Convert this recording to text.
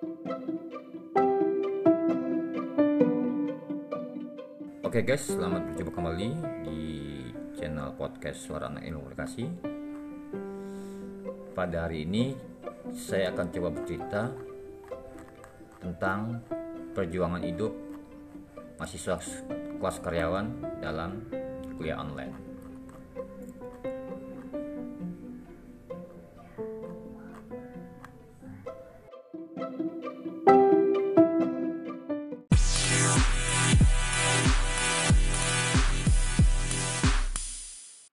Oke guys, selamat berjumpa kembali di channel podcast Suara Anak Ilmu Komunikasi. Pada hari ini saya akan coba bercerita tentang perjuangan hidup mahasiswa kelas karyawan dalam kuliah online.